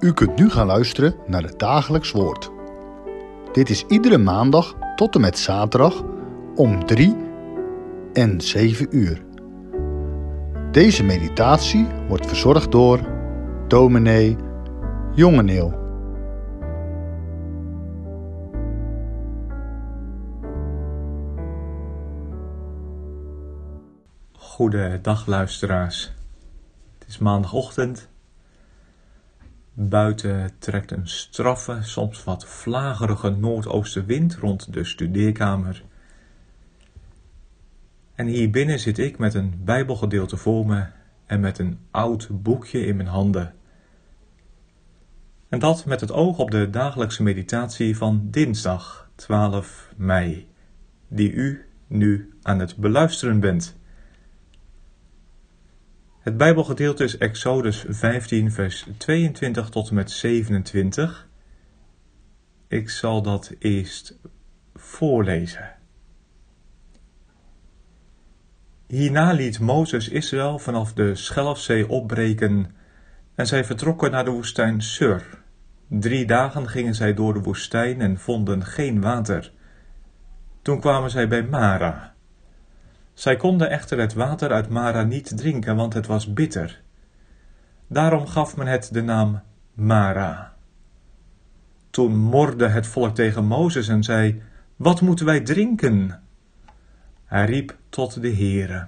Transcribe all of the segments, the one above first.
U kunt nu gaan luisteren naar het dagelijks woord. Dit is iedere maandag tot en met zaterdag om 3 en 7 uur. Deze meditatie wordt verzorgd door dominee Jongeneel. Goedendag luisteraars. Het is maandagochtend. Buiten trekt een straffe, soms wat vlagerige noordoostenwind rond de studeerkamer. En hier binnen zit ik met een Bijbelgedeelte voor me en met een oud boekje in mijn handen. En dat met het oog op de dagelijkse meditatie van dinsdag 12 mei, die u nu aan het beluisteren bent. Het Bijbelgedeelte is Exodus 15, vers 22 tot en met 27. Ik zal dat eerst voorlezen. Hierna liet Mozes Israël vanaf de Schelfzee opbreken en zij vertrokken naar de woestijn Sur. Drie dagen gingen zij door de woestijn en vonden geen water. Toen kwamen zij bij Mara. Zij konden echter het water uit Mara niet drinken, want het was bitter. Daarom gaf men het de naam Mara. Toen morde het volk tegen Mozes en zei: Wat moeten wij drinken? Hij riep tot de Heere.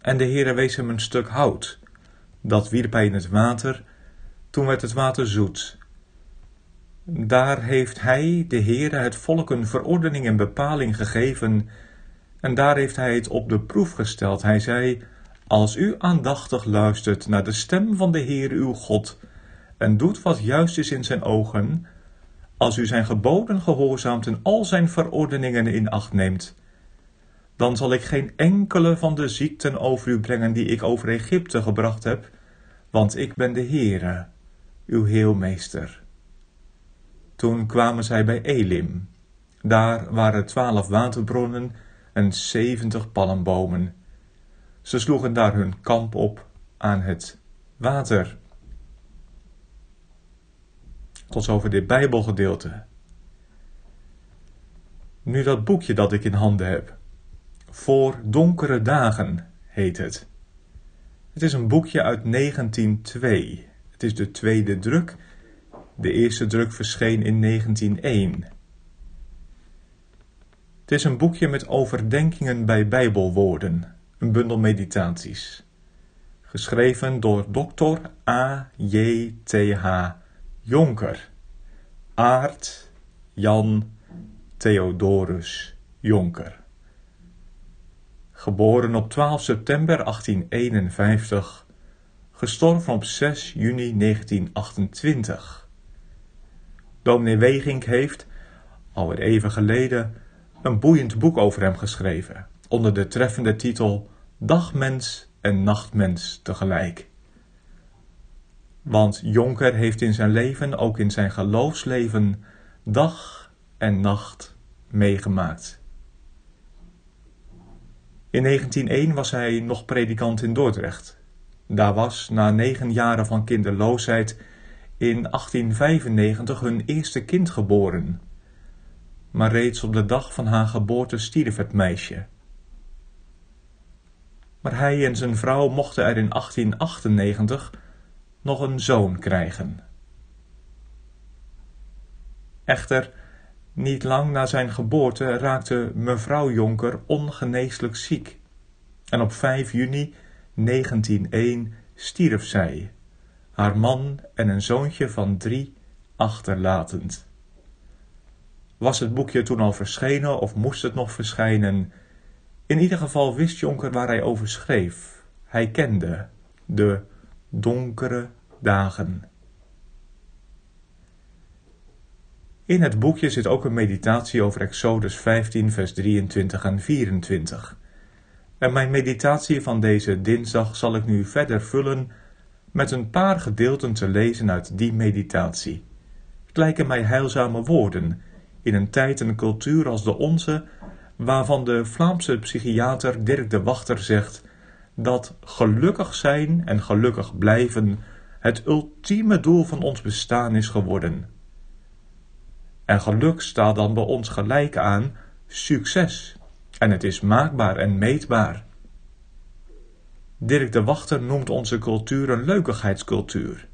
En de Heere wees hem een stuk hout. Dat wierp hij in het water. Toen werd het water zoet. Daar heeft hij, de Heere, het volk een verordening en bepaling gegeven en daar heeft hij het op de proef gesteld. Hij zei: Als u aandachtig luistert naar de stem van de Heer uw God en doet wat juist is in zijn ogen, als u zijn geboden gehoorzaamt en al zijn verordeningen in acht neemt, dan zal ik geen enkele van de ziekten over u brengen die ik over Egypte gebracht heb, want ik ben de Heere, uw heelmeester. Toen kwamen zij bij Elim. Daar waren twaalf waterbronnen en zeventig palmbomen. Ze sloegen daar hun kamp op aan het water. Tot zover dit Bijbelgedeelte. Nu dat boekje dat ik in handen heb. Voor donkere dagen heet het. Het is een boekje uit 1902. Het is de tweede druk. De eerste druk verscheen in 1901. Het is een boekje met overdenkingen bij Bijbelwoorden, een bundel meditaties. Geschreven door Dr. A. J. T. H. Jonker. Aart Jan Theodorus Jonker. Geboren op 12 september 1851, gestorven op 6 juni 1928. Dominee Wegink heeft, alweer even geleden, een boeiend boek over hem geschreven, onder de treffende titel Dagmens en Nachtmens tegelijk. Want Jonker heeft in zijn leven, ook in zijn geloofsleven, dag en nacht meegemaakt. In 1901 was hij nog predikant in Dordrecht. Daar was, na negen jaren van kinderloosheid, in 1895 hun eerste kind geboren maar reeds op de dag van haar geboorte stierf het meisje. Maar hij en zijn vrouw mochten er in 1898 nog een zoon krijgen. Echter, niet lang na zijn geboorte raakte mevrouw Jonker ongeneeslijk ziek en op 5 juni 1901 stierf zij, haar man en een zoontje van drie achterlatend. Was het boekje toen al verschenen of moest het nog verschijnen? In ieder geval wist Jonker waar hij over schreef. Hij kende de donkere dagen. In het boekje zit ook een meditatie over Exodus 15, vers 23 en 24. En mijn meditatie van deze dinsdag zal ik nu verder vullen met een paar gedeelten te lezen uit die meditatie. Het lijken mij heilzame woorden in een tijd en cultuur als de onze, waarvan de Vlaamse psychiater Dirk de Wachter zegt dat gelukkig zijn en gelukkig blijven het ultieme doel van ons bestaan is geworden. En geluk staat dan bij ons gelijk aan succes. En het is maakbaar en meetbaar. Dirk de Wachter noemt onze cultuur een leukigheidscultuur.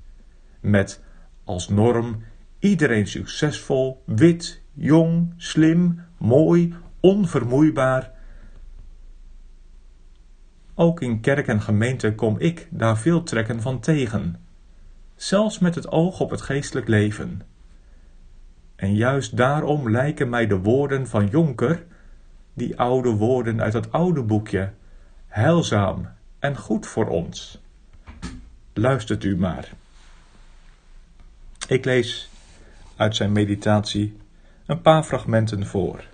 Met als norm iedereen succesvol, wit, jong, slim, mooi, onvermoeibaar. Ook in kerk en gemeente kom ik daar veel trekken van tegen, zelfs met het oog op het geestelijk leven. En juist daarom lijken mij de woorden van Jonker, die oude woorden uit dat oude boekje, heilzaam en goed voor ons. Luistert u maar. Ik lees uit zijn meditatie een paar fragmenten voor.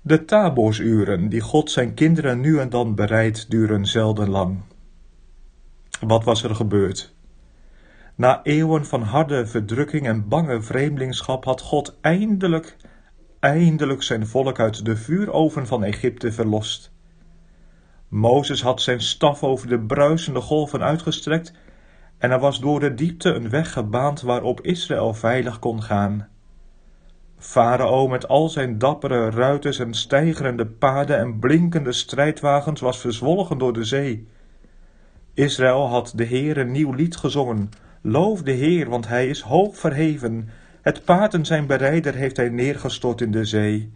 De taboorsuren die God zijn kinderen nu en dan bereidt, duren zelden lang. Wat was er gebeurd? Na eeuwen van harde verdrukking en bange vreemdelingschap had God eindelijk, eindelijk zijn volk uit de vuuroven van Egypte verlost. Mozes had zijn staf over de bruisende golven uitgestrekt en er was door de diepte een weg gebaand waarop Israël veilig kon gaan. Farao met al zijn dappere ruiters en stijgerende paarden en blinkende strijdwagens was verzwolgen door de zee. Israël had de Heer een nieuw lied gezongen. Loof de Heer, want hij is hoog verheven. Het paard en zijn berijder heeft hij neergestort in de zee.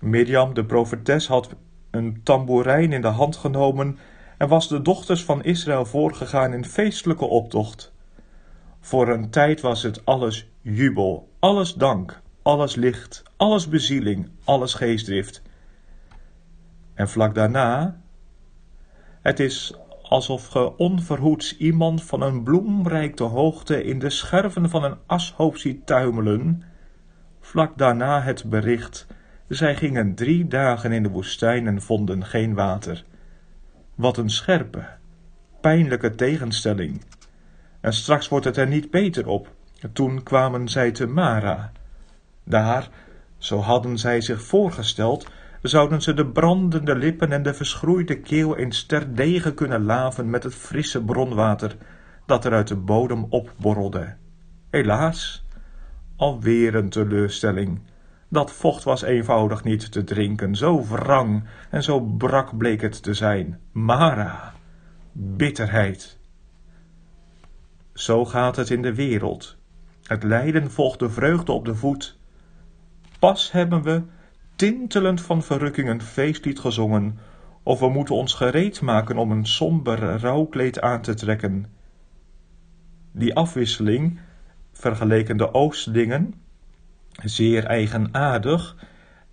Mirjam, de profetes, had een tamboerijn in de hand genomen en was de dochters van Israël voorgegaan in feestelijke optocht. Voor een tijd was het alles jubel, alles dank, alles licht, alles bezieling, alles geestdrift. En vlak daarna, het is alsof ge onverhoeds iemand van een bloemrijke hoogte in de scherven van een ashoop ziet tuimelen, vlak daarna het bericht, zij gingen drie dagen in de woestijn en vonden geen water. Wat een scherpe, pijnlijke tegenstelling. En straks wordt het er niet beter op. Toen kwamen zij te Mara. Daar, zo hadden zij zich voorgesteld, zouden ze de brandende lippen en de verschroeide keel in sterdegen kunnen laven met het frisse bronwater dat er uit de bodem opborrelde. Helaas, alweer een teleurstelling. Dat vocht was eenvoudig niet te drinken, zo wrang en zo brak bleek het te zijn. Mara, bitterheid. Zo gaat het in de wereld. Het lijden volgt de vreugde op de voet. Pas hebben we, tintelend van verrukking, een feestlied gezongen, of we moeten ons gereed maken om een somber rouwkleed aan te trekken. Die afwisseling, vergeleken de oostdingen, zeer eigenaardig,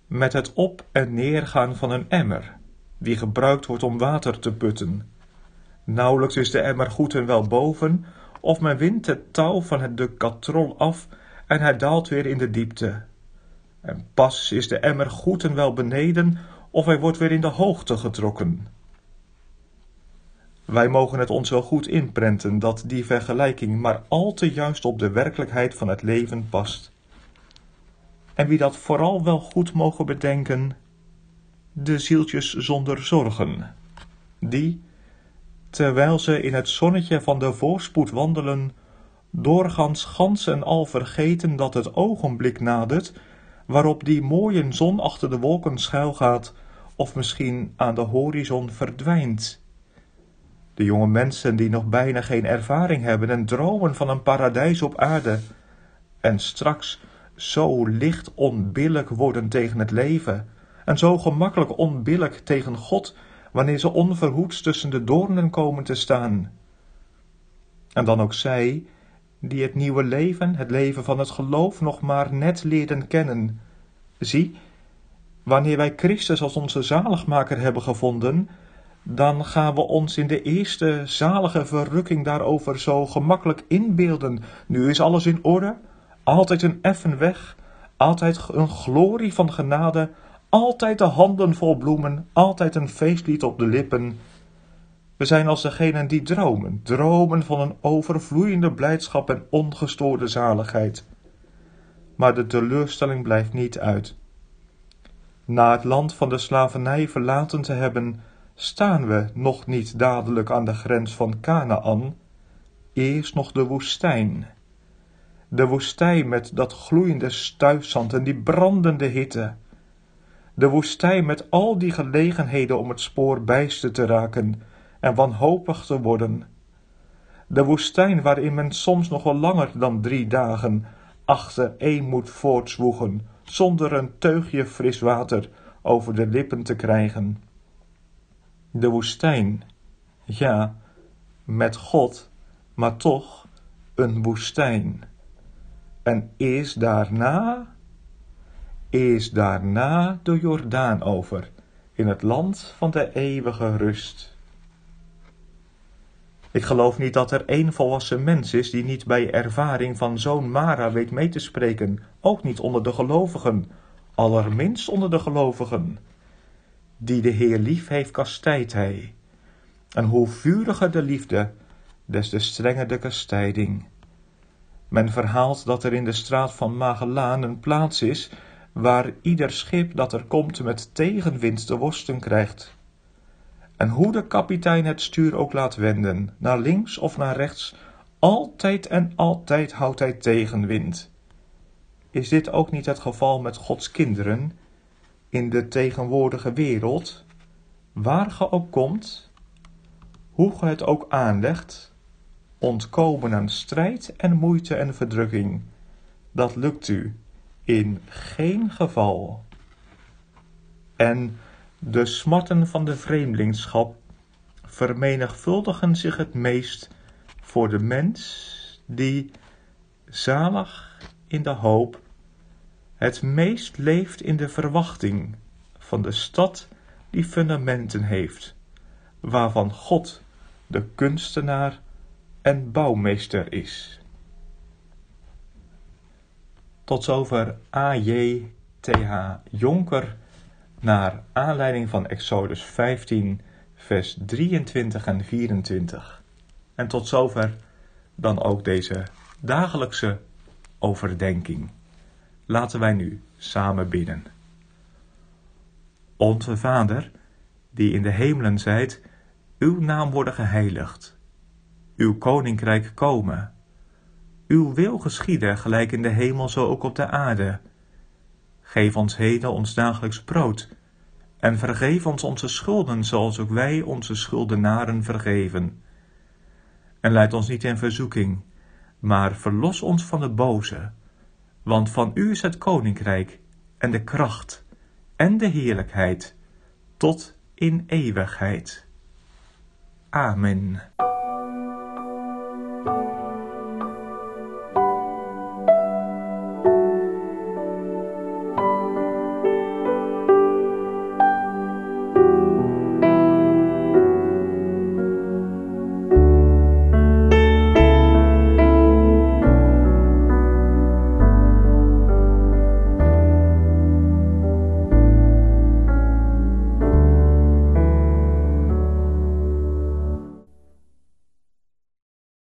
met het op- en neergaan van een emmer, die gebruikt wordt om water te putten. Nauwelijks is de emmer goed en wel boven, of men wint het touw van het de katrol af en hij daalt weer in de diepte. En pas is de emmer goed en wel beneden, of hij wordt weer in de hoogte getrokken. Wij mogen het ons wel goed inprenten dat die vergelijking maar al te juist op de werkelijkheid van het leven past. En wie dat vooral wel goed mogen bedenken, de zieltjes zonder zorgen, die, terwijl ze in het zonnetje van de voorspoed wandelen, doorgaans gans en al vergeten dat het ogenblik nadert, waarop die mooie zon achter de wolken schuilgaat, of misschien aan de horizon verdwijnt. De jonge mensen die nog bijna geen ervaring hebben en dromen van een paradijs op aarde, en straks zo licht onbillijk worden tegen het leven, en zo gemakkelijk onbillijk tegen God, wanneer ze onverhoeds tussen de doornen komen te staan. En dan ook zij, die het nieuwe leven, het leven van het geloof, nog maar net leren kennen. Zie, wanneer wij Christus als onze zaligmaker hebben gevonden, dan gaan we ons in de eerste zalige verrukking daarover zo gemakkelijk inbeelden. Nu is alles in orde, altijd een effen weg, altijd een glorie van genade, altijd de handen vol bloemen, altijd een feestlied op de lippen. We zijn als degenen die dromen, dromen van een overvloeiende blijdschap en ongestoorde zaligheid. Maar de teleurstelling blijft niet uit. Na het land van de slavernij verlaten te hebben, staan we nog niet dadelijk aan de grens van Canaan, eerst nog de woestijn. De woestijn met dat gloeiende stuifzand en die brandende hitte. De woestijn met al die gelegenheden om het spoor bijster te raken en wanhopig te worden. De woestijn waarin men soms nog wel langer dan drie dagen achter één moet voortzwoegen, zonder een teugje fris water over de lippen te krijgen. De woestijn, ja, met God, maar toch een woestijn. En is daarna, is daarna de Jordaan over, in het land van de eeuwige rust. Ik geloof niet dat er één volwassen mens is die niet bij ervaring van zo'n Mara weet mee te spreken, ook niet onder de gelovigen, allerminst onder de gelovigen. Die de Heer lief heeft, kastijdt hij. En hoe vuriger de liefde, des te strenger de kastijding. Men verhaalt dat er in de straat van Magellaan een plaats is waar ieder schip dat er komt met tegenwind te worsten krijgt. En hoe de kapitein het stuur ook laat wenden, naar links of naar rechts, altijd en altijd houdt hij tegenwind. Is dit ook niet het geval met Gods kinderen in de tegenwoordige wereld, waar ge ook komt, hoe ge het ook aanlegt, ontkomen aan strijd en moeite en verdrukking, dat lukt u in geen geval. En de smarten van de vreemdelingschap vermenigvuldigen zich het meest voor de mens die, zalig in de hoop, het meest leeft in de verwachting van de stad die fundamenten heeft, waarvan God de kunstenaar en bouwmeester is. Tot zover A.J. T.H. Jonker naar aanleiding van Exodus 15, vers 23 en 24. En tot zover dan ook deze dagelijkse overdenking. Laten wij nu samen bidden. Onze Vader, die in de hemelen zijt, uw naam worden geheiligd, uw koninkrijk komen, uw wil geschieden, gelijk in de hemel zo ook op de aarde. Geef ons heden ons dagelijks brood, en vergeef ons onze schulden, zoals ook wij onze schuldenaren vergeven. En leid ons niet in verzoeking, maar verlos ons van de boze, want van u is het koninkrijk en de kracht en de heerlijkheid tot in eeuwigheid. Amen.